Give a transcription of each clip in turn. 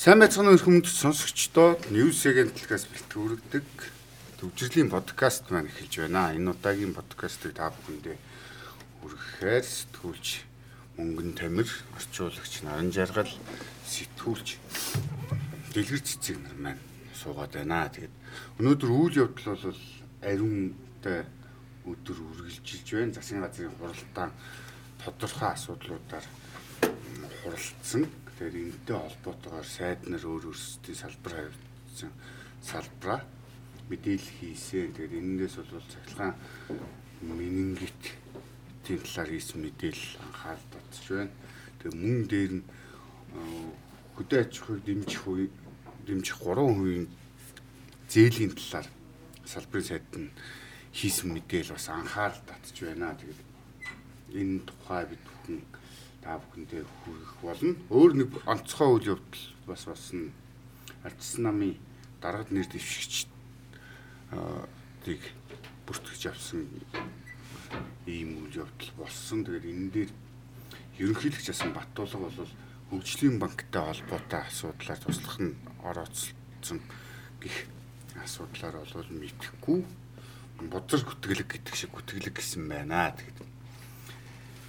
Сайн байцгаана уу хүмүүст сонсогчдоо News Agent-аас бэлтгэрдэг төвжирлийн подкаст маань эхэлж байна. Энэ удаагийн подкастыг та бүхэндээ хүргэхээр сэтгүүлч Мөнгөн Тамир, орчуулагч Наран Жаргал, сэтгүүлч Дэлгэр цэцэг нар маань суугаад байна. Тэгээд өнөөдөр үйл явдал бол ариунтай өдөр үргэлжилж байна. Засгийн газрын хуралдаан тодорхой асуудлуудаар хуралдсан Тэгэхээр энэтэй холбоотойгоор сайд нар өөр өөрсдийн салбар хавьдсан салбараа мэдээлэл хийсэн. Тэгэхээр энэндээс бол цахилгаан менингит тийм талаар хийсэн мэдээлэл анхаарал татж байна. Тэгээ мөн дээр нь хөдөө аж ахуйг дэмжих үе дэмжих 3% зээлийн талаар салбарын сайд нь хийсэн мэдээлэл бас анхаарал татж байна. Тэгээд энэ тухай бид бүхэн та бүхэндээ хүргэх болно. Өөр нэг онцгой үйл явдал бас бас нь ардсан намын дараад нэр дэвшигч тийг бүртгэж авсан ийм үйл явдал болсон. Тэгээд энэ дээр ерөнхийлөгч асан Баттуулга бол хөгжлийн банктай холбоотой асуудлаар туслах нь орооцсон гих асуудлаар бол мэдхгүй бодзор гүтгэлэг гэдэг шиг гүтгэлэг гэсэн байна. Тэгээд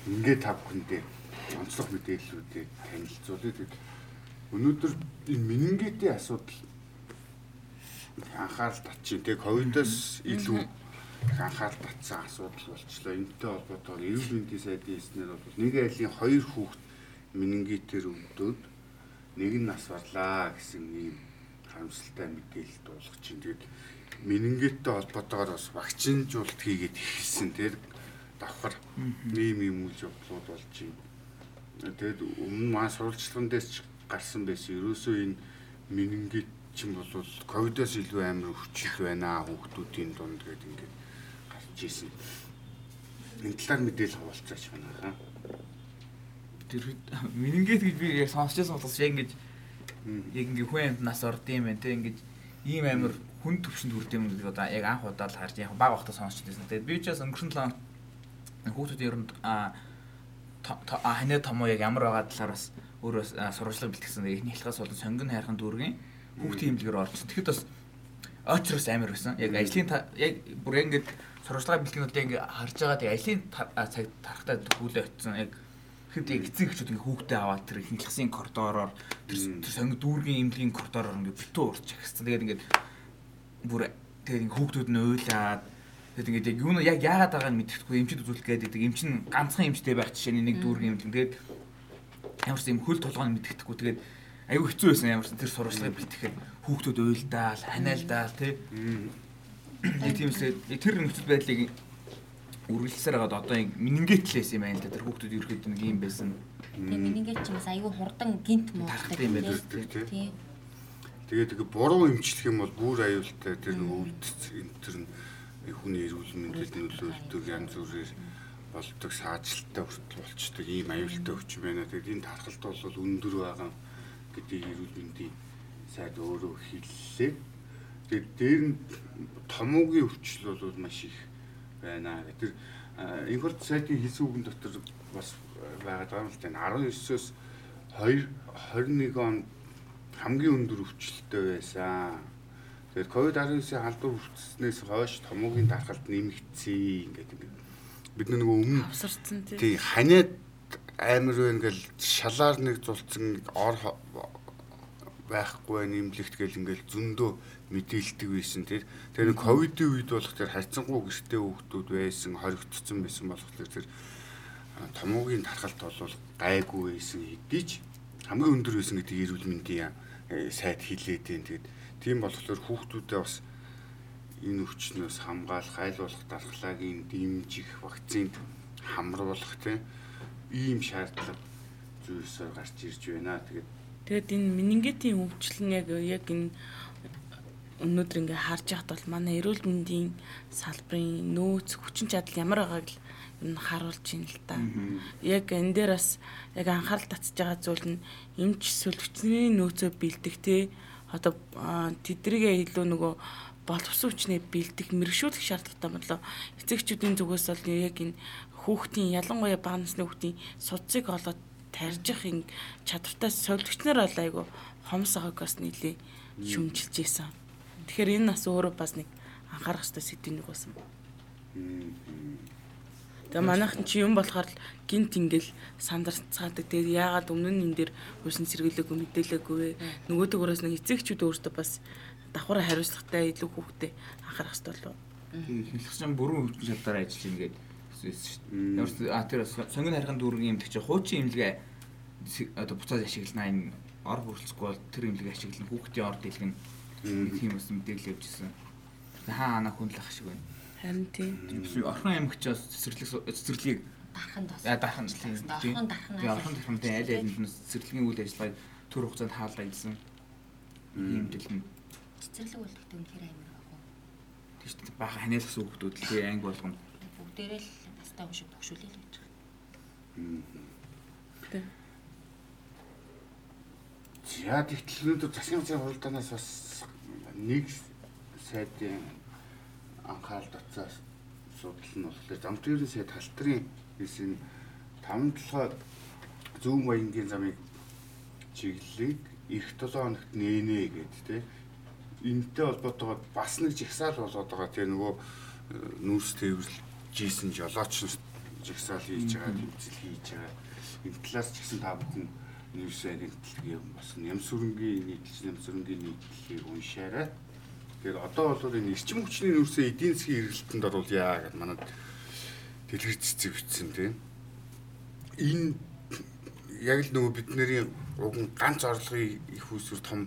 ингээд та бүхэндээ онцлог мэдээллүүдийг танилцуулъя. Тэгэд өнөөдөр энэ менингитийн асуудал анхаарал татчих. Тэг ковидоос илүү анхаарал татсан асуудал болчлоо. Энэтэй холбоотойгоор эрүүл мэндийн сайдын эснэр бол нэг айлын хоёр хүүхэд менингитээр өвдөд нэг нь нас барлаа гэсэн ийм харамсалтай мэдээлэл дуулах чинь. Тэгэд менингиттэй холбоотойгоор бас вакцинжуулалт хийгээд ихсэн. Тэр давхар ийм ийм үйл явдлууд болж байна Тэгээд өмнө маань сурвалжлагын дээрч гарсан байсан. Ерөөсөө энэ менингит чинь бол ковидоос илүү амар өвчл байна хүүхдүүдийн дунд гэдэг ингээд гарч ирсэн. Энэ талаар мэдээлэл хаваалцаач байна хаа. Тэр менингит гэж би яг сонсчихсан болохос яг ингэж яг ингээ хүн амьд нас орд юм байна те ингэж ийм амар хүн төвшөнд хүрд юм гэдэг одоо яг анх удаа л харж яг баг бахта сонсчихсан. Тэгээд би ч бас өнгөрсөн талаа хүүхдүүд ер нь аа ханаа том уу яг ямар байгаа талаар бас өөрөө сурвалжлага бэлтгэсэн. Эхний хэлхээс болон сонгон хайрхан дүүргийн хүүхдийн имлэгээр орсон. Тэгэхэд бас очроос амар байсан. Яг ажлын яг бүр яг ингээд сурвалжлага бэлтгэнүүд яг ингээд харж байгаа тэг ажлын цаг тарахтаа хүлээ очсон. Яг хэд яг эцэг эхчүүд ингээд хүүхдээ аваад тэр эхнэлхсийн коридороор тэр сонгон дүүргийн имлэгийн коридороор ингээд битүү урч агссан. Тэгээд ингээд бүр тэгээд хүүхдүүд нь уйлаад Тэгээд ингээд яг юу яг яагаад байгааг мэдэхгүй эмчд үзүүлэх гэдэг. Эмч нь ганцхан эмчтэй байх жишээ нэг дүүргийн эмч. Тэгээд ямарс юм хөл толгойн мэддэхгүй. Тэгээд аюу хэцүү байсан ямарс тэр сурвалжлагыг бэлтгэхэд хүүхдүүд уйлдаал, ханиалдаал тий. Нэг тиймсээ тэр нөхцөл байдлыг үргэлжлсээр хагаад одоо яг менингетлээс юм байна л да тэр хүүхдүүд ерөөхдөө нэг юм байсан. Тэгээ менингет ч бас аюу хурдан гинт мууддаг юм байна тий. Тэгээд тэгээ буруу эмчлэх юм бол бүр аюултай тэр нэг өвдц энэ тэр нь хүний эрүүл мэндэд нөлөөлдөг янз бүрээр болдог саажилттай хүртэл болчдөг ийм аюултай өвчин байна. Тэгээд энэ тархалт бол өндөр байгаа гэдгийг эрүүл мэндийн сайд өөрөө хэллээ. Тэгээд дээр нь томоогийн өвчл бол маш их байна. Тэр инхорт сайтын хэлсэн үгэн дотор бас байгаад байгаа юм л тань 19-оос 2 21 он хамгийн өндөр өвчлөлттэй байсан Тэгэхээр ковид-19-ийн халдвар хүртснээс хойш томоогийн дархалт нэмэгдсэн ингээд ингээд бид нөгөө өмнө авсарцсан тий. Ханиад амар байна гэл шалаар нэг зулцсан ор байхгүй байх нэмлэгт гэл ингээд зөндөө мэдээлдэг байсан тэр тэр ковидын үед болох тэр хайцсангүй гэртээ хүүхдүүд байсан хоригдсон байсан болохоор тэр томоогийн тархалт бол гайгүй байсан. Хэдий ч хамгийн өндөр байсан гэдэг эрүүл мэндийн сайд хилээд байна тэгээд Тийм болохоор хүүхдүүдэд бас энэ өвчнөөс хамгаалах, айлуулах дархлаагийн дэмжих, вакцинд хамруулах тийм ийм шаардлага зүйлсээр гарч ирж байна. Тэгээд тэгээд энэ менингитийн өвчлөл нь яг яг энэ өнөөдөр ингээ харж яхад бол манай эрүүл мэндийн салбарын нөөц хүчин чадал ямар байгааг л энэ харуулж байна л та. Яг энэ дээр бас яг анхаарал татж байгаа зүйл нь эмч хүчний нөөцөө бэлдэх те одоо тэдрийгээ илүү нөгөө боловсон хүчнээ бэлдэх мэрэгшүүлэх шаардлагатай болоо эцэгчүүдийн зүгээс бол яг энэ хүүхдийн ялангуяа бага насны хүүхдийн судцыг олоод тарьжих ин чадвартай совлогч нар бол айгу хомс байгааг бас нийлээ шүмжилж ийсэн. Тэгэхээр энэ бас өөрөө бас нэг анхаарах хэрэгтэй сэдвийн нэг байсан. Тэгээ манайхан чи юм болохоор л гинт ингээл сандарцгаадаг. Тэгээ яагаад өмнө нь энэ дэр хуусын сэргийлээгүй мэдээлээгүй вэ? Нөгөө төгөөс нэг эцэгчүүд өөртөө бас давхар хариуцлагатай илүү хүүхдэд анхаарах хэрэгтэй болов. Хэлхсэн бүрэн хөгжим шалтгаан ажиллана гэдэг Ямар а тэр сонгон харихын дүүргийн имлэг чи хуучин имлэгээ одоо буцаад ашиглана энэ ор бүрэлцэхгүй бол тэр имлэгийг ашиглана хүүхдийн ор дэлгэн тийм бас мэдээлэл явьжсэн. Хаа ана хүнлэх шиг байна. Харин тийм. Орхон аймагчаас цэцэрлэг цэцэрлэгийг дархан тос. Яа дархан тийм. Орхон дархан. Орхон дархантай аль алинд нь цэцэрлэгийн үйл ажиллагааг төр хугацаанд хаалга ажилласан. Ийм дэлгэн. Цэцэрлэг бол гэдэг үнэхээр амар баг. Тийм шүү дээ. Бага ханиалгасан хүүхдүүд л тэгээ анги болгоно. Бүгдээрээ л настай хүн шиг бөхшүүлээ л гэж байгаа. Тийм. За тэгтэл өнөөдөр засгийн газрын хуралдаанаас бас нэг сайдын анхаарал татсан асуудал нь болохоор замтгэрийн сайд халтрын хэсэг 5 толгой зүүн баянгийн замыг чиглэлийг эх 7 хоногт нээнэ гэд тэ энэтэй холбоотойгоор бас нэг жагсаал болоод байгаа. Тийм нөгөө э, нүүрс тээвэрлжсэн жолооч жагсаал хийж байгаа тэмцэл хийж байгаа. Энэ талаас ч гэсэн та бүхэн нүүрс агентлагийн бас нямсүрэнгийн нийтлж нямсүрэнгийн нийтлэлийг уншаарай Тэгэхээр одоо бол энэ эрчим хүчний нүүрсээ эдийн засгийн эргэлтэнд оруулъя гэдэг манад дэлгэр цэцэг бичсэн тийм. Энэ яг л нөгөө бидний уг ганц орлогын их усүр том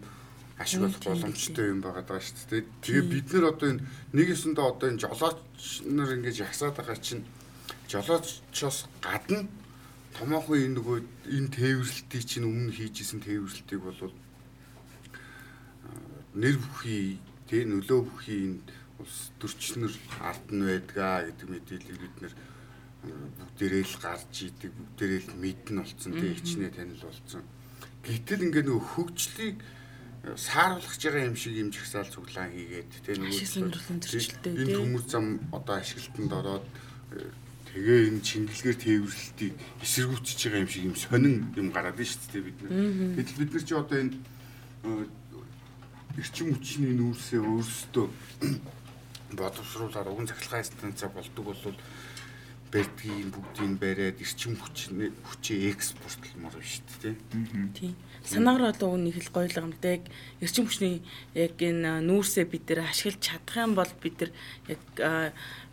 ашиг болох боломжтой юм байгаа даа шүү дээ. Тэгээ бид нар одоо энэ нэг ёсондоо одоо энэ жолооч нар ингэж ягсаад байгаа чинь жолоочоос гадна томоохон энэ нөгөө энэ тээвэрлэлтийг чинь өмнө хийжсэн тээвэрлэлтийг бол нэр бүхий тий нөлөө бүхий энд улс төрчнөр ард нь байдгаа гэдэг мэдээллийг бид нэр бүгдээрээ л гарч идэг бүгдээрээ л мэднэ болцсон тий хичнээн танил болцсон. Гэтэл ингээ нөгөө хөгжлийг сааруулах байгаа юм шиг юм жигсаал цуглаан хийгээд тий нөгөө энэ төмөр зам одоо ашиглалтанд ороод тэгээ энэ чингэлгээр тээвэрлэлтийг эсэргүүцэж байгаа юм шиг юм сонин юм гараад нь шүү дээ бид нар. Гэтэл бид нар чи одоо энэ эрчим хүчний нүүрсээ өөрсдөө боловсруулаад уган цахилгаан станцаа болдог бол бэрдгийн бүгдийг бариад эрчим хүчний хүчээ экспортлмоор байна шүү дээ тийм санаагаар одоо үнийг л гойлго юм дээ. Эрчим хүчний яг энэ нүүрсээ бид нэр ашиглаж чадах юм бол бид нар яг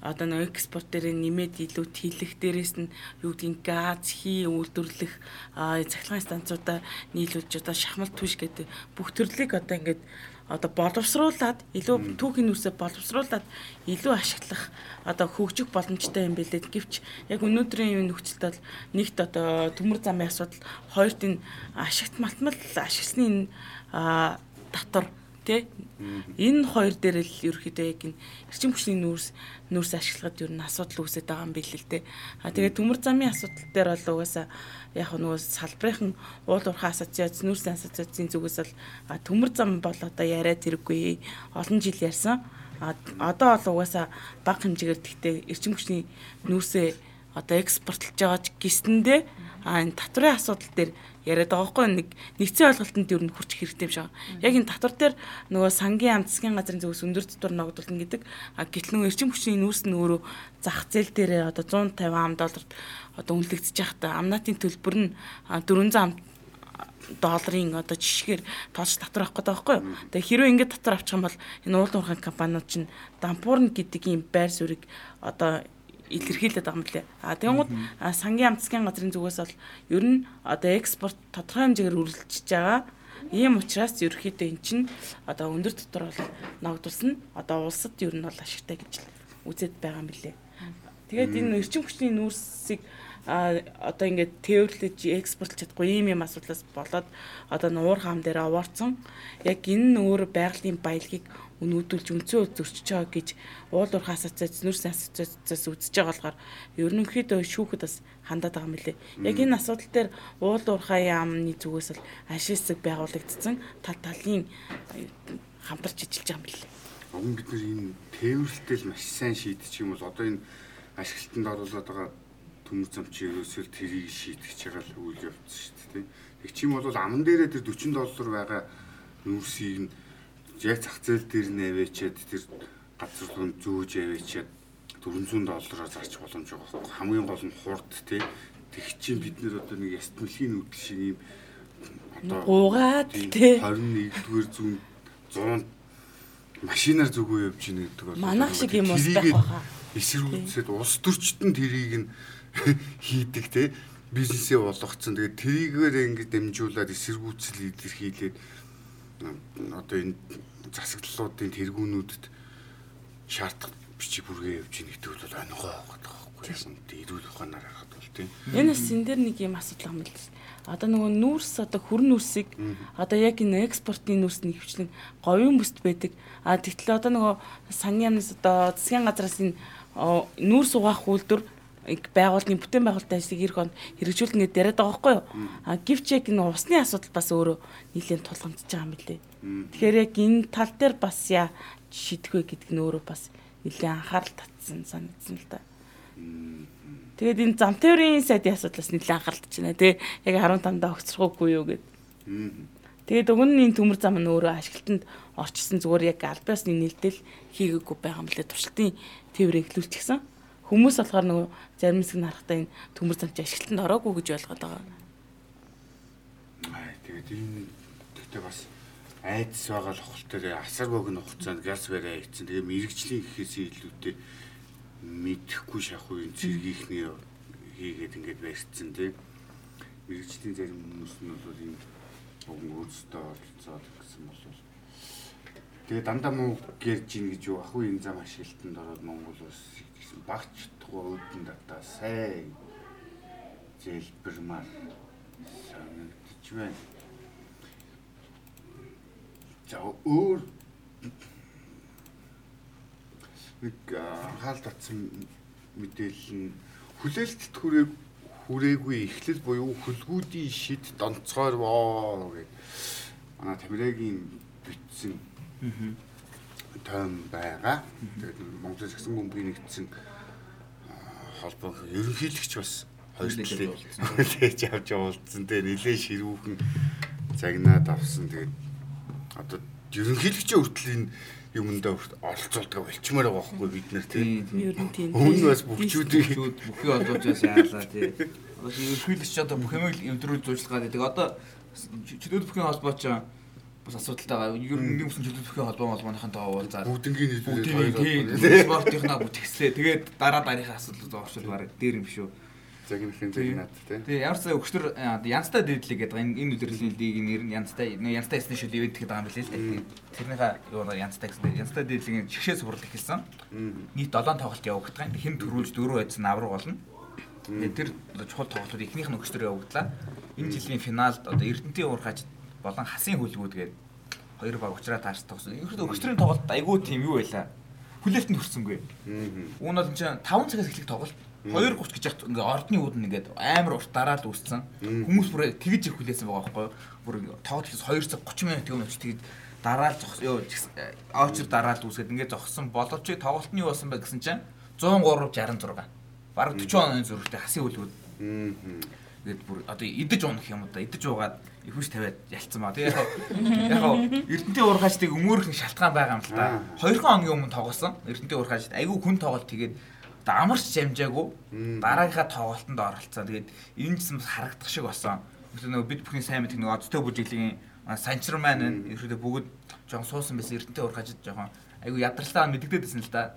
одоо нэг экспорт дээр нэмээд илүү тэлэх дээрээс нь юу гэдгийг газ, хий үйлдвэрлэх цахилгаан станцуудаа нийлүүлж одоо шахмал түш гэдэг бүх төрлийг одоо ингээд одоо боловсруулад илүү түүхийн нүсээ боловсруулад илүү ашиглах одоо хөгжих боломжтой юм билээ. Гэвч яг өнөөдрийн юм нөхцөлд бол нэгт одоо төмөр замын асуудал хоёрт энэ ашигт малтмал ашигласны энэ татвар тий энэ хоёр дээр л ерөөхдөө яг энэ эрчим хүчний нүүрс нүүрс ашиглагад ер нь асуудал үүсэж байгаа юм билээ л дээ. А тэгээ төмөр замын асуудал дээр бол угаасаа яг нөгөө салбарын уул уурхай ассоциац нүүрсийн ассоциацийн зүгээс бол төмөр зам бол одоо яриад хэрэггүй олон жил ярьсан. Одоо бол угаасаа бага хэмжээгээр тэгтээ эрчим хүчний нүүрсээ одоо экспортлж байгаа гэсэндээ а энэ татврын асуудал дээр яриад байгаа байхгүй нэг нэгцэн ойлголтод юу н хүрч хэрэгтэй юм шиг. Яг энэ татвар дээр нөгөө сангийн амт засгийн газрын зөвс өндөр татвар ногдуулна гэдэг. Гэтэл нөгөө эрчим хүчний нүүрс нь өөрөө зах зээл дээр одоо 150 ам долларт одоо үнэлэгдэж байхдаа амнатын төлбөр нь 400 ам долларын одоо жишгээр тоолж татвар авах гэдэг байхгүй юу. Тэгээ хэрвээ ингэж татвар авчих юм бол энэ уулын уурхайн компаниуд чинь дампуурн гэдэг ийм байр суурийг одоо илэрхийлээд байгаа юм лээ. А тэгэнгүүт сангийн амтсгийн газрын зүгээс бол ер нь одоо экспорт тодорхой хэмжээгээр үргэлжлэж байгаа. Ийм учраас ерөөхдөө эн чинь одоо өндөр дотор бол ногдулсан. Одоо улсад ер нь бол ашигтай гэж үзээд байгаа юм билээ. Тэгээд энэ эрчим хүчний нүүрсийг одоо ингээд тээвэрлэж экспортлж чадахгүй ийм юм асуудлаас болоод одоо нуур хам дээр овоорцсон яг энэ өөр байгалийн баялагийг өнөөдөлж үнцэн зөрчиж байгаа гэж уул уурхай ассоциац нүүрсийн ассоциацаас үзэж байгаа болохоор ерөнхийдөө шүүхэд бас хандаад байгаа лээ. Яг энэ асуудал дээр уул уурхай яамны зүгээс л ашигласаг байгуулагдсан тал талын хамтарч ажиллаж байгаа лээ. Өмнө бид нар энэ тээвэрлэлтэл маш сайн шийдчих юм бол одоо энэ ашиглалтанд оруулаад байгаа төмөр замч ерөөсөө тэрийг шийтгэж байгаа л үйл явц шүү дээ. Тэг чим бол аман дээрээ тэр 40 доллар байгаа нүүрсийг нь яг зах зээл дээр нэвэчээд тэр газар руу зөөж яваачаад 400 доллараар зарч боломж байгаа байхгүй. Хамгийн гол нь хурд тий Тэг чинь бид нэр одоо нэг ястмөлхийн нүүдэл шиг юм одоо гуугаад тий 21-р зүүн 100 машинаар зүгөө явж ийн гэдэг бол манах шиг юм ус байх баха. эсэргүүцээд улс төрчтөн тэрийг нь хийдэг те. Бизнесээ болгоцсон. Тэгээд тэрийгээр ингэ дамжуулаад эсэргүүцэл илэрхийлээд одоо энэ засаглалуудын тэргүүнүүдэд шаардах бичиг бүргээ явж ийн гэдэг бол оногоо байгаа байхгүй юм. Эрүүл ухаанаар харахад бол тийм. Энэ бас энэ дэр нэг юм асуудал юм л дээ. Одоо нөгөө нүүрс одоо хөр нүүрсийг одоо яг энэ экспортын нүүрс нь хвчлэн говийн бүст байдаг. А тэгтэл одоо нөгөө сангийн яамнаас одоо засгийн газраас энэ нүүрс угаах үйлдвэр байгууллагын бүтээн байгуулалтын ажлыг эх хонд хэрэгжүүлнэ гэдэг яриад байгаа байхгүй юу? А гівч яг энэ усны асуудал бас өөрөө нэлээд тулгамдж байгаа юм билээ. Тэгэхээр яг энэ тал дээр бас яа шийдэх вэ гэдэг нь өөрөө бас нэлээд анхаарал татсан санагдсан л та. Тэгээд энэ зам тээврийн сайдын асуудлаас нэлээд анхаарал татж байна тий. Яг 15-даа огцрохгүйгүй юу гэд. Тэгээд нь энэ төмөр зам нь өөрөө ашиглалтанд орчсон зүгээр яг альбиасны нэлтэл хийгээгүй байгаа юм лээ туршилтын тээврийг эхлүүлчихсэн. Хүмүүс болохоор нөгөө зарим хэсэг нарахтаа энэ төмөр замч ашиглалтанд ороогүй гэж ойлгоод байгаа. Аа тэгээд энэ тэгтээ бас айдас байгаа л хөлтөр асар богино хугацаанд газ бариа хийцэн. Тэгээ мэрэгжлийн гэхээс илүүтэй мэдэхгүй шахуу энэ цэргийнхний хийгээд ингээд барьцсан тийм мэрэгчлийн зарим хүмүүс нь бол ийм өөрсдөө олцоод гэсэн бол тэгээ дандаа муу гэрж ийн гэж юу ах уу энэ зам ашиглалтанд ороод Монгол улс гэсэн багч туудан дата сайн зэлбэрмар санагдчих байна. За өөр нэг хаал татсан мэдээлэл нь хүлээлт хүрээг хүрээгүй эхлэл буюу хөлгүүдийн шид донцгоор воо гэд манай Тамирагийн бичсэн том байгаа. Тэгээд Монгол Саксан бөмбөгийн нэгдсэн холбоо ерөнхийлөгч бас хоёр талыг хүлээж авч уулзсан. Тэгээд нэлээ ширүүхэн загнаад авсан. Тэгээд одоо ерөнхийлөгчийн хүртэл энэ юмдаа оролцуулдаг болчмоор байгаа байхгүй бид нар тийм. Тийм. Өмнө бас бүгчүүдийг бүхий олоочоос яалаа тий. Одоо ерөнхийлөгч одоо бүх юмыг эвдрүүл зуршилгаад байдаг. Одоо чөлөөт бүхий холбоо ч бас асуудалтай байгаа. Ер нь нэг бүхэн чөлөөт бүхий холбоо молгооныхын тоо уулзаад бүгднийг бүгдийг нийлүүлээд спортынхаа бүтгслээ. Тэгээд дараа дараагийн асуудал оршил бараг дээр юм шүү. загнахын загнаад тийм. Тэгээ ямар ч өчтөр янзтай дээдлэг гэдэг энэ удирдлагын лигийн нэр нь янзтай янзтай эсний шүл ивент гэдэг юм билээ л дээ. Тэрнийхээ юу янзтай гэсэн янзтай дээдлэгийн жигшээ сурлал эхэлсэн. Нийт 7 тоглолт явагдах юм. Хэн төрүүлж дөрөв байцсан авраг болно. Тэр чухал тоглолтууд эхнийх нь өчтөр явагдлаа. Энэ жилийн финалд одоо Эрдэнтийн уурхач болон хасын хөлгүүд гээд хоёр баг уучраа таарч тогсон. Ерөөдөө өчтөрийн тоглолт айгүй тийм юу байлаа. Хүлээлтэнд хүрсэнгүй. Уун бол энэ 5 цагаас эхлэх тоглолт 2:30 гэж яхад ингээ ордны үүд нь ингээд амар уртаараа л үүссэн. Хүмүүс бүр тэгж их хүлээсэн байгаа байхгүй юу? Бүр тоглолт хийс 2 цаг 30 минут чи тэгж дараа л зогс ёо аочр дараа л үүсгээд ингээд зогссон боловч тоглолтны юу болсон бэ гэсэн чинь 103 66. Бараг 40 оны зүрхтэй хасын хөлгүүд. Ингээд бүр одоо идэж унах юм да идэж уугаад ихвч тавиад ялцсан ба. Тэгээ яг яг Эрдэнтийн уурхаачдыг өмөөрөх шалтгаан байгаа юм л да. 2 хоногийн өмнө тоглосон. Эрдэнтийн уурхаачд айгүй хүн тоглолт тэгээд одоо амарч жамжаагүй дараагийнхаа тоглолтод оролцсон. Тэгээд энэ ч бас харагдах шиг болсон. Нөгөө бид бүхний сайн мэдэх нөгөө одтой бүжиглийн санчран маань ерөөдөө бүгд жоохон суусан байсан эрдэнтэй урахаж жоохон айгу ядралтаа мэддэгдээд байсан л да.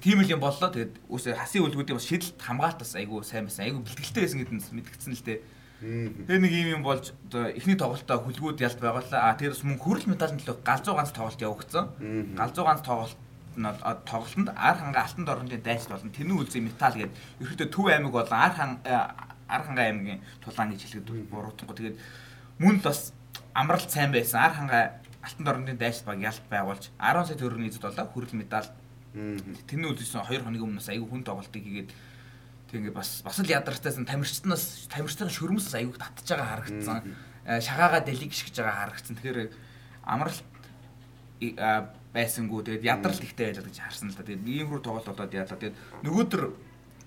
Тийм л юм боллоо. Тэгээд үсээ хасын үлгүүдийн бас шидэлт хамгаалтаас айгу сайн байсан. Айгу бэлтгэлтэй байсан гэдэг нь мэдгдсэн л дээ. Тэгээ нэг юм юм болж эхний тоглолтоо хүлгүүд ялт байгалаа. А тэрс мөн хүрэл медалийн төлөө галзуу ганц тоглолт явагдсан. Галзуу ганц тоглолт тоглолтод ар ханга алтан дорнодын дайч болон тэнүү үлзий металл гэдэг ерөөдөө төв аймаг болон ар хан ар ханга аймгийн тулаан гэж хэлэхэд буруутангүй тэгээд мөн л бас амралт сайн байсан ар ханга алтан дорнодын дайч баг ялт байгуулж 10 сая төгрөгийн эзэд болоо хүрэл медаль тэнүү үлзийсэн 2 хоногийн өмнөөс аягүй хүн тоглолтыг хийгээд тэг ингээд бас бас л ядарчтайсан тамирчтнаас тамирчтайгаа шөрмөс аягүй татж байгаа харагдсан шагаага дэлийг шигж байгаа харагдсан тэгэхээр амралт байсангүй тэгээд ядрал ихтэй байлаа гэж харсан л да. Тэгээд ийм рүү тоглолт болоод яалаа. Тэгээд нөгөөдөр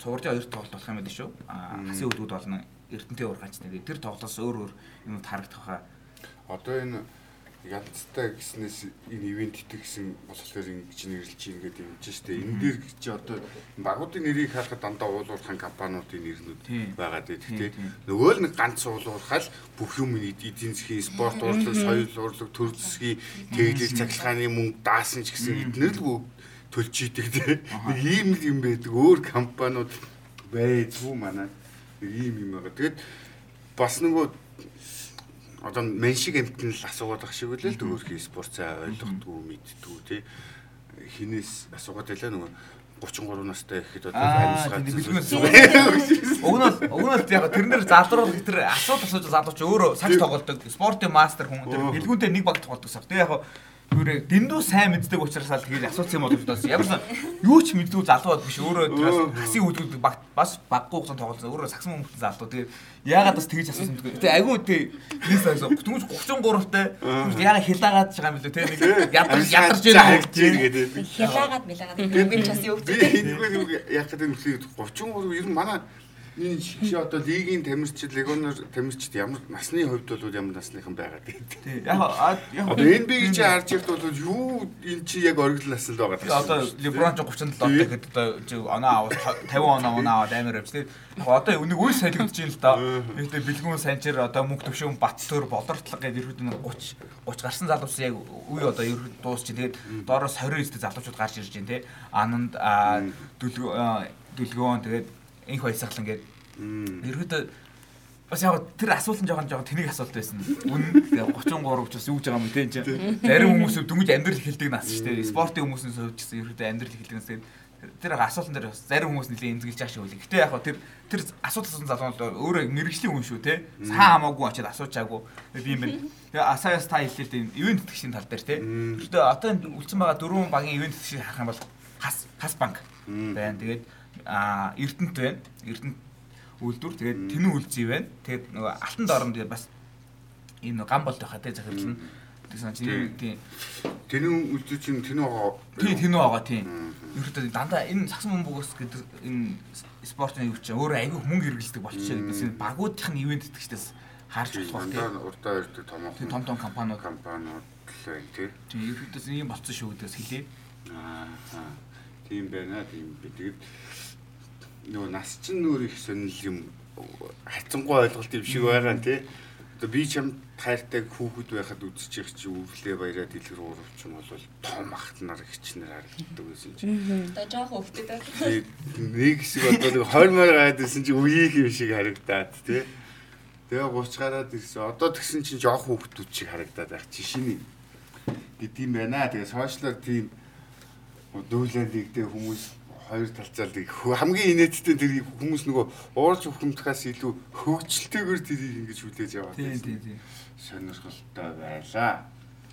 цувралын хоёр тоглолт болох юм байна шүү. Хасын өвдгүүд болно. Эрдэнтэй ургач тэгээд тэр тоглолтоос өөр өөр юмуд харагдах хаа. Одоо энэ ядцтай гэснээс энэ ивент итэг гэсэн болохоор ингэж нэрлэж чинь ингээд юм чинь шүү дээ. Энэ дээр чи одоо багуудын нэрийг харахад дандаа уулуурхан компаниудын нэрнүүд байгаа дээ. Гэхдээ нөгөө л нэг ганц уулуурхаал бүх юм эдийн засгийн спорт урлаг, соёл урлаг, төр засгийн тэглэл цахилгааны мөнгө даасан ч гэсэн эднэр л төлж идэг тийм. Нэг ийм л юм байдаг. Өөр компаниуд байцгүй манай. Ийм юм байгаа. Тэгээд бас нөгөө одоо мен шиг амтны л асуугаад ах шиг үлээ л дөрөв спорт цаа ойлгохдгүй мэддгүү тий. Хинээс асуугаад байлаа нөгөө 33 настай гэхэд одоо амьсгаад Уг нь уг нь яг тэрнэр залруулах тэр асуудал асууж залууч өөрөө сагс тоглодог спортын мастер хүн тэр бэлгүүнтэй нэг баг тоглодог сав тий яг Түрээ дэндүү сайн мэддэг учраас л тэгээд асуусан юм болов доо. Ямар ч юу ч мэддэг залууд биш. Өөрөө тэрээс хасын үүдүүд баг бас баггүй хугацаанд тоглосон. Өөрөө сагсан хүмүүст залуу. Тэгээд яагаад бас тэгж асуусан бэ? Тэгээ агүй тий. Нэг сайсан. Түнж 33 тай. Яагаад хилаагаад байгаа юм бэлээ тий. Нэг ядарч ядарч байна. Хилаагаад мэлаагаад. Үгүй ч бас юу гэдэг. Энийг яг гэдэг нь 33 ер нь манай энэ шиг одоо лигийн тамирчид, легионер тамирчид ямар насны хувьд бол ямар насныхан байгаа гэдэг. Тий. Яг яг одоо NBA чи харж ирд бол юу энэ чи яг оргил наснд байгаа. Одоо LeBron 37 гэхэд одоо оноо аваад 50 оноо оноо аваад амар авч тий. Одоо өнөг үе солигдож байна л да. Гэхдээ бэлгүүн санчир одоо мөнгө төвшөн бат төр болортлог гэдэг ерөөд нэг 30 30 гарсан залуус яг үе одоо ерөөд дуусч тэгээд доороос 20 эстэй залуучууд гарч ирж байна тий. Ананд дүлгөө дүлгөөн тэгээд инх баясгалан гээд ерөөдөө бас яг тэр асуулт нь жоохон жоохон тэнийг асуулт байсан. Үнэн 33 учраас юу гэж байгаа юм те энэ. Зарим хүмүүс дөнгөж амьдрал хэлдэг нас шүү дээ. Спортын хүмүүсээс хувьд гэсэн ерөөдөө амьдрал хэлдэг нас тэгээд тэр асуултан дээр бас зарим хүмүүс нэлээд эмзэглэж байгаа шүү. Гэтэ яг тэр тэр асуулт асуусан залуунууд өөрөө мэрэгжлийн хүн шүү те. Сайн хамаагүй очиад асуучаагүй. Юм байна. Тэгээ асаяас та хэлээ тийм ивент тэтгэгчийн тал дээр те. Тэрдээ одоо үлдсэн байгаа дөрвөн багийн ивент тэтгэгчийг харах юм бол хас хас банк байна. Тэгээд Эрдэнэт байна. Эрдэнэт үйлдвэр тэгээд тэнүү үлзий байна. Тэгээд нөгөө алтан доорн тэгээд бас энэ гам болт байхаа те захирлал нь тэгсэн чинь тийм тэнүү үлзий чинь тэнүү байгаа. Тийм тэнүү байгаа тийм. Ерөөдөө дандаа энэ сагсан бөмбөгөөс гэдэг энэ спортын юу ч өөрөө аягүй мөнгө хэрэглэдэг болчихоо гэдээс багуудынх нь ивент итгэжтэйс харж болох байх тийм. Урдаа ирдэг томоохон том том компаниуд компаниуд л тийм. Тийм ерөөдөөс ийм болцсон шүү гэдээс хэлээ. Аа тийм байна тийм тэгээд нөгөө нас чинь нөр их сонирхол юм хайцангуй ойлголт юм шиг байгаа тий. Одоо би ч юм тайртай хүүхэд байхад үзчих чи өвлөө баяраа дэлгэр уурвч юм бол том ахт нар хичнэр харагддаг байсан чи. Одоо жоох байна. Нэг хэсэг одоо нэг 20 мөр гайд байсан чи үеийнх юм шиг харагдаад тий. Тэгээ 30 гараад ирсэн. Одоо тэгсэн чинь жоох хүүхдүүд шиг харагдаад байх чи шиний гэдэм байна. Тэгээ сошиалар тийм дүүлэндийгтэй хүмүүс хоёр талцаал хамгийн инээдтэй тэр хүмүүс нөгөө уурж хөхөмтгээс илүү хөгжилтэйгээр тэрийг ингэж хүлээж аваад тийм тийм тийм сонирхолтой байлаа.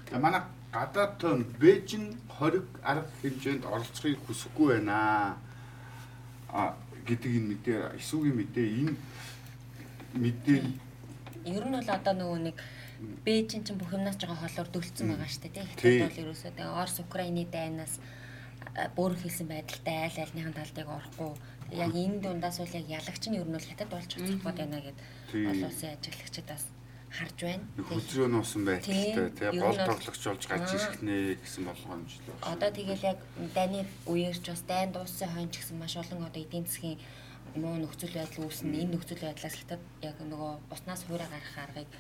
Тэгээ манай гадаад тон Бээжин 20 арга хэмжээнд оролцохыг хүсэхгүй байна. А гэдэг энэ мэдээ эсүүгийн мэдээ энэ мэдээ ер нь бол одоо нөгөө нэг Бээжин чинь бүх юмнаас жоохон холоор дөлцсөн байгаа шүү дээ. Хятад бол ерөөсөө тэгээ Орос Украины дайнаас бөөр хэлсэн байдалтай айл альныхын талдыг орохгүй. Яг энэ дундаас бол яг ялагч нь ер нь бол хятад болж цоцгоод байна гэд олон улсын ажиглагчид бас харж байна. Хөдрөө нуусан байдалтай тий. гол тоглогч болж гарч ирэх нэ гэсэн болгоомжлоо. Одоо тэгэл яг дайны үеэр ч бас дайн дууссан хойно ч гэсэн маш олон одоо эдийн засгийн муу нөхцөл байдал үүснэ. Энэ нөхцөл байдлаас хятад яг нөгөө уснаас хуурай гарах аргыг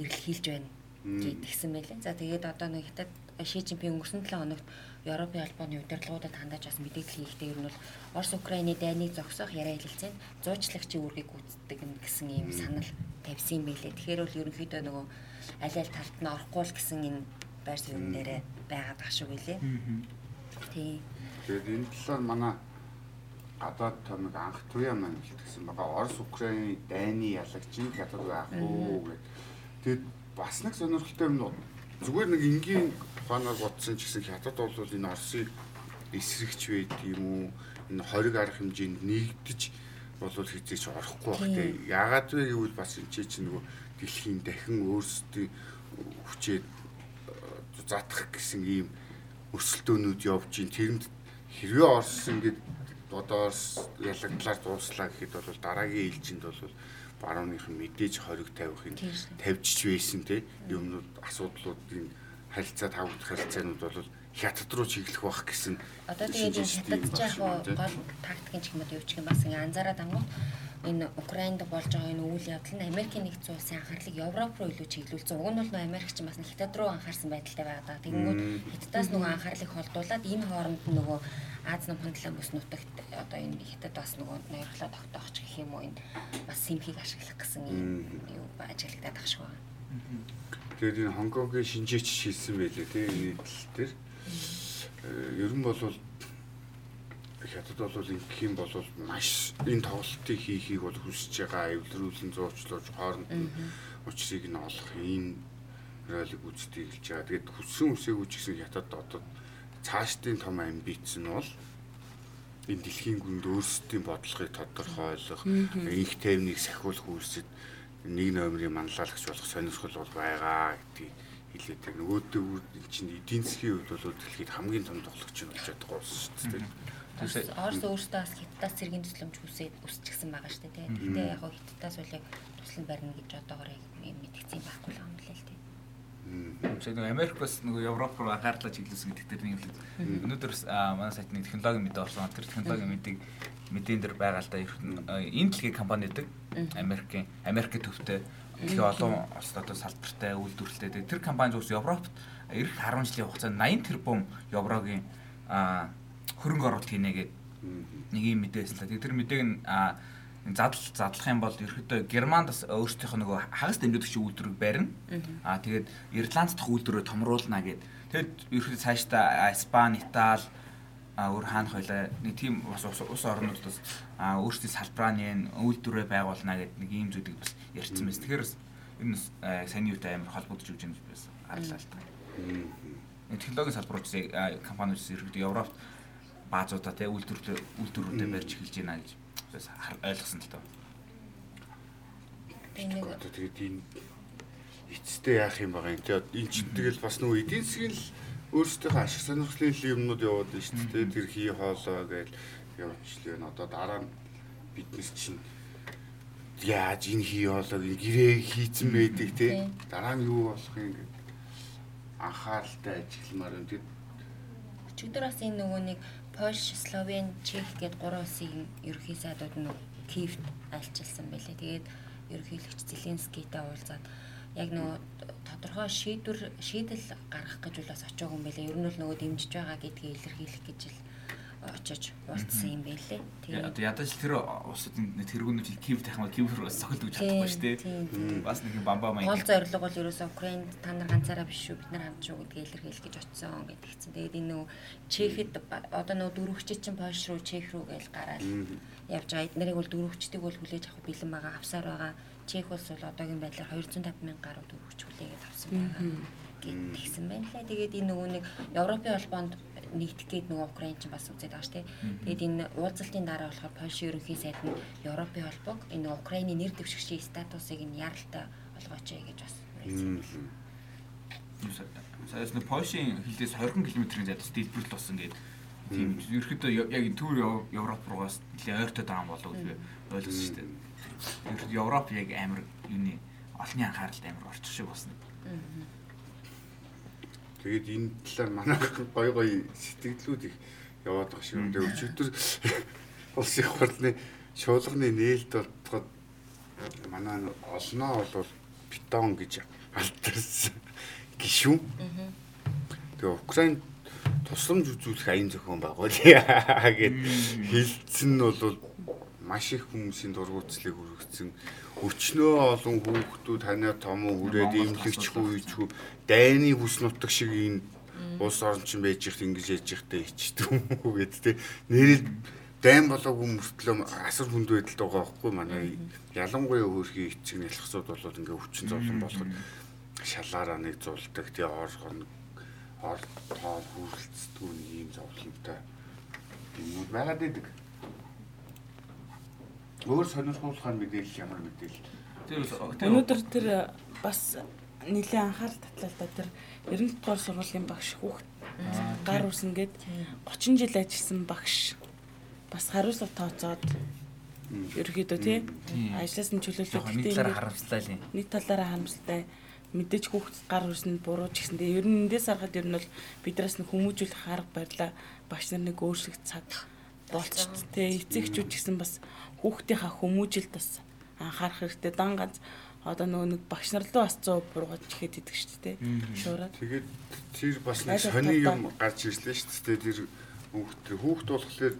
эрэлхийлж байна гэдгсэн байлээ. За тэгээд одоо нэг хятад Ши Жинпин өнгөрсөн 7 хоногт Европын албаны удирдлагуудад хандаж бас мэдээлэл хийхдээ ер нь бол Орос Украины дайныг зогсоох яриа хэлэлцээнд зуучлагчийн үүргийг гүйцэтгэдэг гэсэн ийм санал тавьсан байлээ. Тэгэхээр бол ерөнхийдөө нөгөө аль аль талд нь орохгүй л гэсэн энэ байр суурин дээрээ байгаад байгаа шүү гэлээ. Тий. Тэгээд энэ талаар манай гадаад томыг анх туяа маань хэлсэн байгаа. Орос Украины дайны ялагчийн хятад байх уу гэдэг. Тэгээд бас нэг сонирхолтой юм зүгээр нэг энгийн ухаанаар бодсон ч гэсэн хятад бол энэ Оросын эсрэгч байд юм уу? Энэ 20 арга хэмжээнд нэгдэж болвол хизээч орохгүй байх те. Яагаад вэ гэвэл бас энэ чинь нөгөө дэлхийн дахин өөрсдийн хүчээд затах гэсэн ийм өрсөлдөөнүүд явж ин. Тэрэнд хэрвээ Орос ингээд бодоор ялагдлаар дууслаа гэхэд бол дараагийн ээлжинд бол барууных нь мэдээж хориг тавихын тавьчих байсан те. Юмнууд асуудлуудын харилцаа тавагдах харилцаанууд бол хятад руу чиглэх бах гэсэн Одоо тэгээд энэ хятад яг гол тактикийн ч юм уу юу ч юм бас ингээ анзаараад ангууд энэ Украинд болж байгаа энэ үйл явдал нь Америкийн нэгдсэн улсын анхаарлыг Европ руу илүү чиглүүлсэн. Уг нь бол Америк ч бас хятад руу анхаарсан байдалтай байгаа. Тэгэнгүүт хятадаас нөгөө анхаарлыг холдуулаад энэ хооронд нөгөө Аз намхан талаа бүс нутагт одоо энэ хятад бас нөгөө ноёрхлоо тогтоох ч гэх юм уу энэ бас симхийг ашиглах гэсэн юм ажиглагдаад ах шиг байна. тэгээд энэ Хонконгийн шинжээч хийсэн байлээ те энэ тал дээр. Э, ер нь бол хятад бол ингэх юм бол маш энэ тоглолтыг хийхийг бол хүсэж байгаа эвлэрүүлэн зурчлуулж хооронд нь учрыг нь олох ийм ролик үзтийг хэлж байгаа. Тэгээд хүссэн үсээгүй ч гэсэн хятад одоо цаашдын том амбиц нь бол энэ дэлхийн гүнд өөрсдийн бодлогыг тодорхойлох, их тайвныг сахиулах үйлсэд нэг номерын манлайлагч болох сонирхол бол байгаа гэдгийг хэлээд байна. Нөгөөдөө чинь эдийн засгийн хувьд бол дэлхийд хамгийн том тоглогч нь болж байгаа улс шүү дээ. Бас Орос өөртөө бас хятадаас цэргийн төслөмж хүсээд үсчихсэн байгаа шүү дээ. Гэтэ яг хоо хятадаас бол яг туслан барина гэж одоогоор юм мэдгцэн байхгүй л дээ. So нэг Америк бас нөгөө Европ руу анхаарлаа чиглүүлсэн гэдэг дээр нэг л өнөөдөр манай сайтны технологийн мэдээ орсон. Тэр технологийн мэдээг мэдэн дээр байгаа л да. Нь энэ дэлхийн компани гэдэг. Америкийн Америк төвтэй. Дэлхийн олон улсад одоо салбартай үйлдвэрлэлтэй. Тэр компани зөвс Европт эх 10 жилийн хугацаанд 80 тэрбум еврогийн хөрөнгө оруулалт хийнэ гэдэг нэг юм мэдээ байсан л да. Тэр мэдээг нь задал задлах юм бол ерөөдөө Германд бас өөрсдийнх нь нөгөө хагас дэмжигдэгч үйлдвэрийг барина. Аа тэгээд Ирланд дахь үйлдвэрөө томруулна гэд. Тэгэд ерөөдөө цаашдаа Испани, Итали а өөр хаанах байлаа нэг тийм бас ус орнууд бас өөрсдийн салбрааны үйлдвэрээ байгуулна гэдэг нэг ийм зүйлийг бас ярьсан байсан. Тэгэхээр бас энэ сайн юутай амар холбогдож үж юм байсан. Харлаа л та. Технологийн салбарууд компаниуд ерөөдөө Европт баазуудаа те үйлдвэрлэл үйлдвэрүүдэд барьж эхэлж байна гэж бас ойлгосон л тоо. Тэгээ нэг Одоо тэгээд энэ эцэстээ яах юм байгаа юм. Тэгээд энэ ч тэгэл бас нөгөө эдийн засгийн л өөрсдийнхөө ашиг сонирхлын юмнууд яваад байна шүү дээ. Тэр хий хоолоо гэж явуулчихлаа. Одоо дараа нь биднес чинь яаж энэ хий хоолойг энэ гэрээ хийцэн байдаг те. Дараа нь юу болох юм гэдэг анхааралтай ажигламаар юм. Тэгээд Өчигдөр бас энэ нөгөө нэг Польш, Словен, Чех гэд гурван улсын ерөнхий сайдууд нь Киевт альчилсан байлээ. Тэгээд ерөнхийлөгч Зеленскийтэй уулзаад яг нөгөө тодорхой шийдвэр шийдэл гаргах гэж бол бас очиагүй юм байлээ. Ер нь бол нөгөө дэмжиж байгаа гэдгийг илэрхийлэх гэж л очиж уулзсан юм байлээ. Тэгээ одоо ядаж тэр усад тэргүүнүүд кив тахмаа кив руу сохилд гэж чадахгүй шүү дээ. Бас нэг юм бамбаа маяг. Гол зорилго бол ерөөсөө Украинд та нар ганцаараа биш шүү бид нар хамт шүү гэдгийг илэрхийлэх гэж очсон гэдгийгсэн. Тэгээд энэ нөгөө Чехэд одоо нөгөө дөрөвчд чинь Польш руу Чех руу гэж гараад явж байгаа. Эднэрийг бол дөрөвчдийг бол хүлээж авах бэлэн байгаа авсаар байгаа. Чех улс бол одоогийн байдлаар 250 мянган гаруй дөрөвч хүлээгээд авсан байгаа гэдгийгсэн байна лээ. Тэгээд энэ нөгөө нэг Европын холбоонд нэгдэх гээд нөгөө Украин ч бас үзээд байгаа шүү дээ. Тэгээд энэ уулзалтын дараа болохоор Польшийн ерөнхий сайд нь Европын холбоог энэ нөгөө Украины нэр дэвшигчийн статусыг нь яралтай олгооч гэж бас уриалсан. Саяас нэг Польшийн хилээс 20 км-ийн зайд дэлбэрэл болсон гэдэг. Тийм ерөөхдөө яг энэ төв Европ руугаас нэлээ ойртой байгаа болов уу гэж ойлгосон шүү дээ. Ерөөд Европ яг амар юуны олонний анхааралд амар орчих шиг болсон. Тэгээд энэ талаар манай гой гой сэтгэлдлүүд их яваад байгаа шүү. Тэгээ өчигдөр улсын их хурлын шуулганы нээлт болтоход манай олноо бол бетон гэж алдарсан гişүн. Тэгээ Украин тусламж үзүүлэх аян зохион байгуулъя гэд хэлсэн нь бол маш их хүмүүсийн дургуутслыг хүргэсэн өчнөө олон хүүхдүүд танай том хүрээд имлэгч хүйчгүй дайны бүс нутаг шиг энэ улс орчин байж ихт ингэж яж ихтэй ичдэг юм уу гэд тэ нэрэл дайн болоогүй мөртлөө асар хүнд байдалд байгаа байхгүй манай. Ялангуяа хөрхийн эцэг нэлхсууд бол ингээ өвчин зовлон болоход шалаараа нэг зулдаг тий орхон ор тоо хүрэлцдэг юм зовлонтой юмуд байгаад идэг өөр сонирхуулахаар мэдээлэл ямар мэдээлэл? Тэр Өнөөдөр тэр бас нэлээд анхаарал татлаа тэр 90 дугаар сургуулийн багш хүүхд гар үрсэн гээд 30 жил ажилласан багш бас хариуцлага тооцоод ерөөхдөө тий ажлаас нь чөлөөлөх жоохон нэг талаараа харамслаа л юм. нэг талаараа харамсалтай. Мэдээж хүүхд гар хүрсэн буруу ч гэсэндээ ер нь эндээс харахад ер нь бол бидраас нь хүмүүжүүлэх арга барилаа багш нар нэг өөрчлөх цаг болч тэ эцэгчүүд ч гэсэн бас хүүхдийнхаа хүмүүжилд бас анхаарах хэрэгтэй дан ганц одоо нөгөө нэг багш нар руу бас 100 буруугаж ихэд идэг шүү дээ шуураад Тэгээд тэр бас нэг сони юм гарч ирлээ шүү дээ. Тэр хүүхд хүүхд болохоор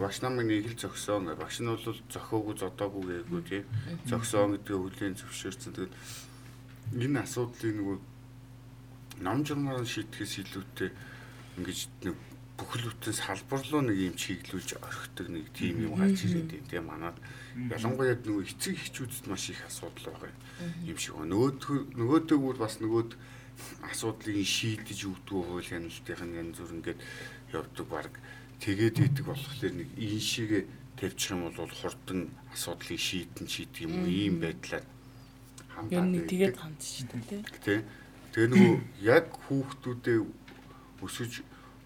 багш намайг нэг хэл зөксөн. Багш нь бол зохиогүй зодоогүй гээгүй тий. Зөксөн гэдгээ хүлээн зөвшөөрсөн. Тэгээд энэ асуудлыг нөгөө ном журмаар шийдэхээс илүүтэй ингэж нэг бүхэл бүтэн салбар руу нэг юм чиглүүлж орхидог нэг тийм юм гарч ирээд байна тийм манад ялангуяа нөгөө эцэг эхчүүдэд маш их асуудал байгаа юм. Шиг байна. Нөгөөдгөө нөгөөдөөгөр бас нөгөөд асуудлыг шийдэж өгдөг хууль хяналтын янз бүр ингээд явдаг баг. Тэгээд идэг болохоор нэг энэ шиг тавьчих юм бол хурдан асуудлыг шийдэн шийдэх юм уу? Ийм байдлаар ер нь тэгээд хандж шүү дээ тий. Тий. Тэгээ нөгөө яг хүүхдүүдээ өсөж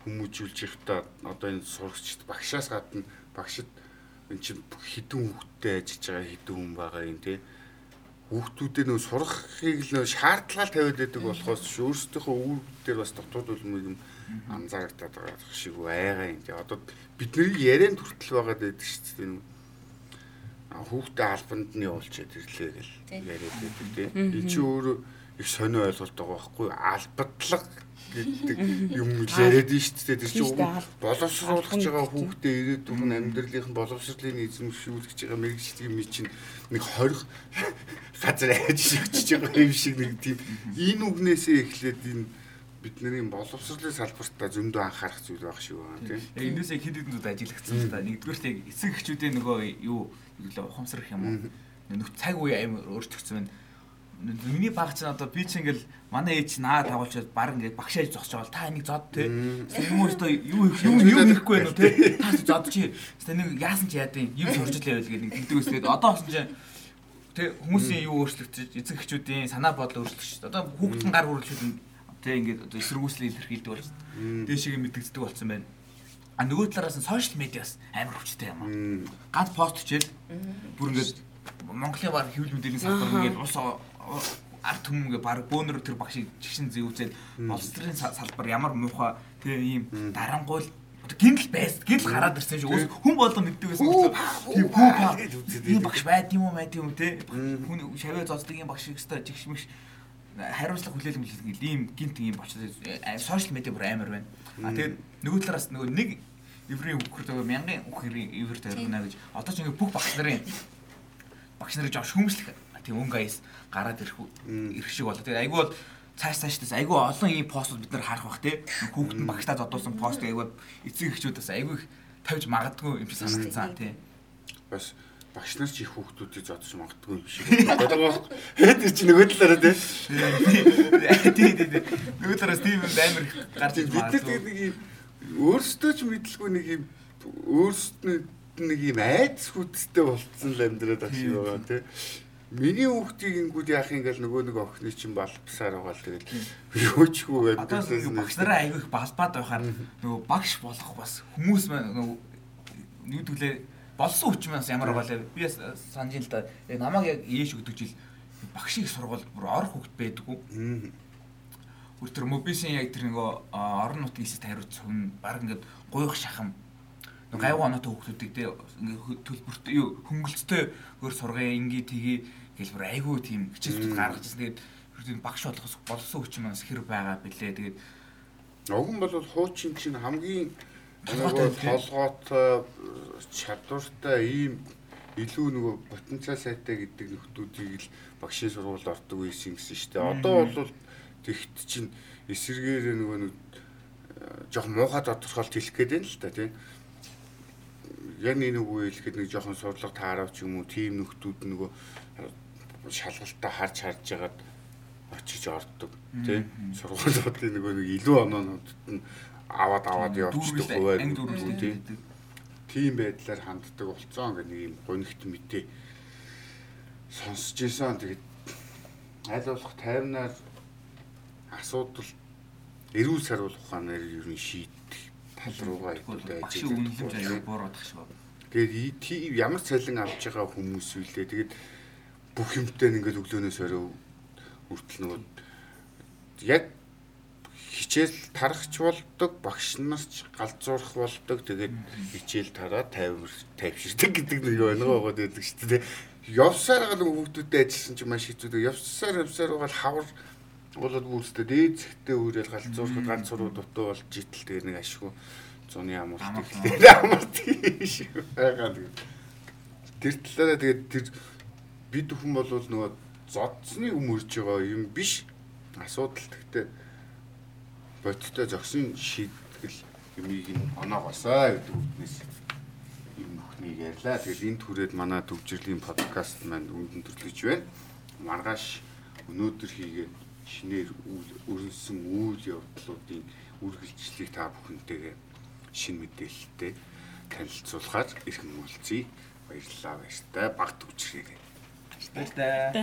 хүмүүжүүлж байхдаа одоо энэ сурагчд багшаас гадна багшд эн чинь хідэн хүүхдтэй ажиллаж байгаа хідэн хүн байгаа юм тий. Хүүхдүүдээ нөгөө сурахыг л нөгөө шаардлага тавиад байдаг болохоос өөрсдийнхөө үр дээр бас дотоод үлмийг юм анзаарагдаад байгаа шиг байгаа юм тий. Одоо бидний ярианд хүртэл байгаад байдаг шүү дээ хүүхдээ албанд нь явуулчаад ирлээ гэл яриад байдаг тийм. Энэ чи өөрөө их сонио ойлголт байгаа байхгүй албадлаг гэдэг юм яриад нь шүү дээ. Тэр чинь боловсруулах байгаа хүүхдээ ирээд дүн амьдралын боловсролын эзэмшүүлж байгаа мэрэгчлэг юм чинь нэг 20 газар ажиллаж байгаа юм шиг нэг тийм энэ үгнээсээ эхлээд энэ бидний боловсролын салбартаа зөндөө анхаарах зүйл байх шиг байна тийм. Энэсээ хэд хэдэн зүйл ажиллагдсан л да. Нэгдүгээр нь эцэг эхчүүдийн нөгөө юу юу ухамсарх юм уу? Нөх цаг үе аим өөрчлөгдсөн байна. Миний баг чинь одоо би чинь ингээл манай ээж наа тавуулчаад баг ингээд багшааж зогсож байгаа та энийг зод те. Юм өөртөө юу юу юу нэхгүй байна уу те. Та зод чи. Тэ нэг яасан ч яадیں۔ Юу суржлаа байл гэдэг нэг тэгдэг өсгээд одоо болсон чинь Тэ хүмүүсийн юу өөрчлөгдөж эцэг эхчүүдийн санаа бодол өөрчлөгдөж. Одоо хүүхдэн гар хүрэлцүүд Тэ ингээд одоо эсэргүүцлийн илэрхийлдэг болж дээшээ мэдэгддэг болсон байна. А нөгөө талаараас нь сошиал медиас амар хүчтэй юм аа. Ганц пост хичээл бүр ингээд Монголын баг хэвлэл мэдээллийн салбар ингээд ус ард түмгээ баг бөөнөр тэр багшийг жигшин зэвүүцээд боловсролын салбар ямар муухай тэр ийм дарангуйл гинл байс гинл гараад ирсэн шүү. Хүн болго мэддэг байсан. Тийм хүү па. Тийм багш байд юм уу, байд юм уу те. Хүн шавья зоцдог юм багш ихтэй жигшмэгш хариуцлага хүлээлт мүлээлт ийм гинт ийм болчихсон сошиал медиа бүр амар байна. А тэгээд нөгөө талаараас нөгөө нэг еврей хүүхэр тэгээ мянган хүүхэрийн еврей тавина гэж одоо ч ингээ бүх багш нарын багш нарыг жоо шүүмжлэх тийм өнгө аяс гараад ирэх ирэх шиг болоо. Тэгээд айгүй бол цааш цаашдаас айгүй олон ийм постууд бид нар харах бах тий. Хүүхэд нь багтаа зодуулсан пост айгүй эцэг эхчүүдээс айгүй тавьж магадгүй юм шиг санагдсан тий. Бас багш нар ч их хүүхдүүдийг зодож магадгүй юм шиг байна. Тэр чинь нөгөө талаараа тий. Тий тий тий. Нөгөө талаараас тийм юм амар гарч иж бид нар нэг юм өөрсдөө ч мэдлгүй нэг юм өөрсдөө нэг юм айдас хүчтэй болцсон л амьдраад байх шиг байгаа тий. Миний хүүхдийг ингүүд яах юм гээл нөгөө нэг охины чинь балбсаар байгаа л тэгэл юучгүй гэдэг. Одоо багш нараа айгүй их балбаад байхаар нөгөө багш болох бас хүмүүс маань нөгөө юу гэвэл болсон хүч маань ямар байгаа лээ. Би санаж ин л да. Намайг яг ээш өгдөг жил багшийг сургууль бүр ор хөвгт байдгүй. Бүр тэр мобисын яг тэр нөгөө орон нутгийн хэсэгт хариуц хүн баг ингээд гуйх шахам гайгүй оноотой хүүхдүүдийг те ингээ төлбөрт юу хөнгөлцтэй өөр сургая ингээ тгий гэл бүр айгүй тийм хичээлүүд гаргаж ирсэн. Тэгээд багш болохос болсон хүч маань хэр байгаа бэлээ. Тэгээд уг нь бол хуучин чинь хамгийн толгоотой чадвартай ийм илүү нөгөө потенциал сайтай гэдэг нөхдүүдийг л багшийн сургуульд ордог байсан гэсэн шүү дээ. Одоо бол тэгт чинь эсэргээр нөгөө нэг жоох муухай тодорхойлт хэлэх гээд байна л да тийм. Яг нэг үгүй хэлэхэд нэг жоохон сурлага таарав ч юм уу тийм нөхдүүд нөгөө шалгалтаа харж харж ягаад очиж ордог тийм. Сургуулиудын нөгөө нэг илүү оноонуудад нь аваад аваад явчихдаг хуваа тийм тийм байдлаар ханддаг болцсон гэх нэг юм гонигт мэдээ сонсч ийсэн тэгээд аль болох тайвнаар асуудал эрүүл саруул ухаанаар ер нь шийдэх хол руугаа буурах шиг байна. Тэгээд тий ямар цалин авч байгаа хүмүүс үлээ. Тэгээд бүх юмтай ингээд өглөөнөөс орой үртэл нөгөө яг хичээл тарахч болдог, багш нарч галзуурах болдог. Тэгээд хичээл тараа тайвар тайвширдаг гэдэг нэг байна гоод байдаг шүү дээ. Явсаар гал хүүхдүүдэд ажилласан чинь маш хэцүү. Явсаар явсаар гал хавар болоод бүрстэй дээд зэгтээ үрэл галзуурахад ганц суруу дутуу болж итэл тэгээ нэг ашгүй зуны амарт ихтэй амарт шиг байгаа. Тэр талаараа тэгээд тэр бид бүхэн бол нөгөө зодсны өмөрж байгаа юм биш. Асуудал гэхдээ бодиттой зогсон шийтгэл юмыг нь оноогоосаа гэдэг үгнээс юм бүхнийг ярьлаа. Тэгээд энд хүрээд манай төвчрлийн подкаст маань үндэн төрлөж байна. Маргааш өнөөдөр хийгээд шинээр өрнсөн үйл явдлуудын үргэлжлэлийг та бүхэнтэйгээ шин мэдээлэлтэй танилцуулахаар ирхэн уулзъя. Баярлалаа баяртай. Багт үчирээ. Баяртай. Тэ.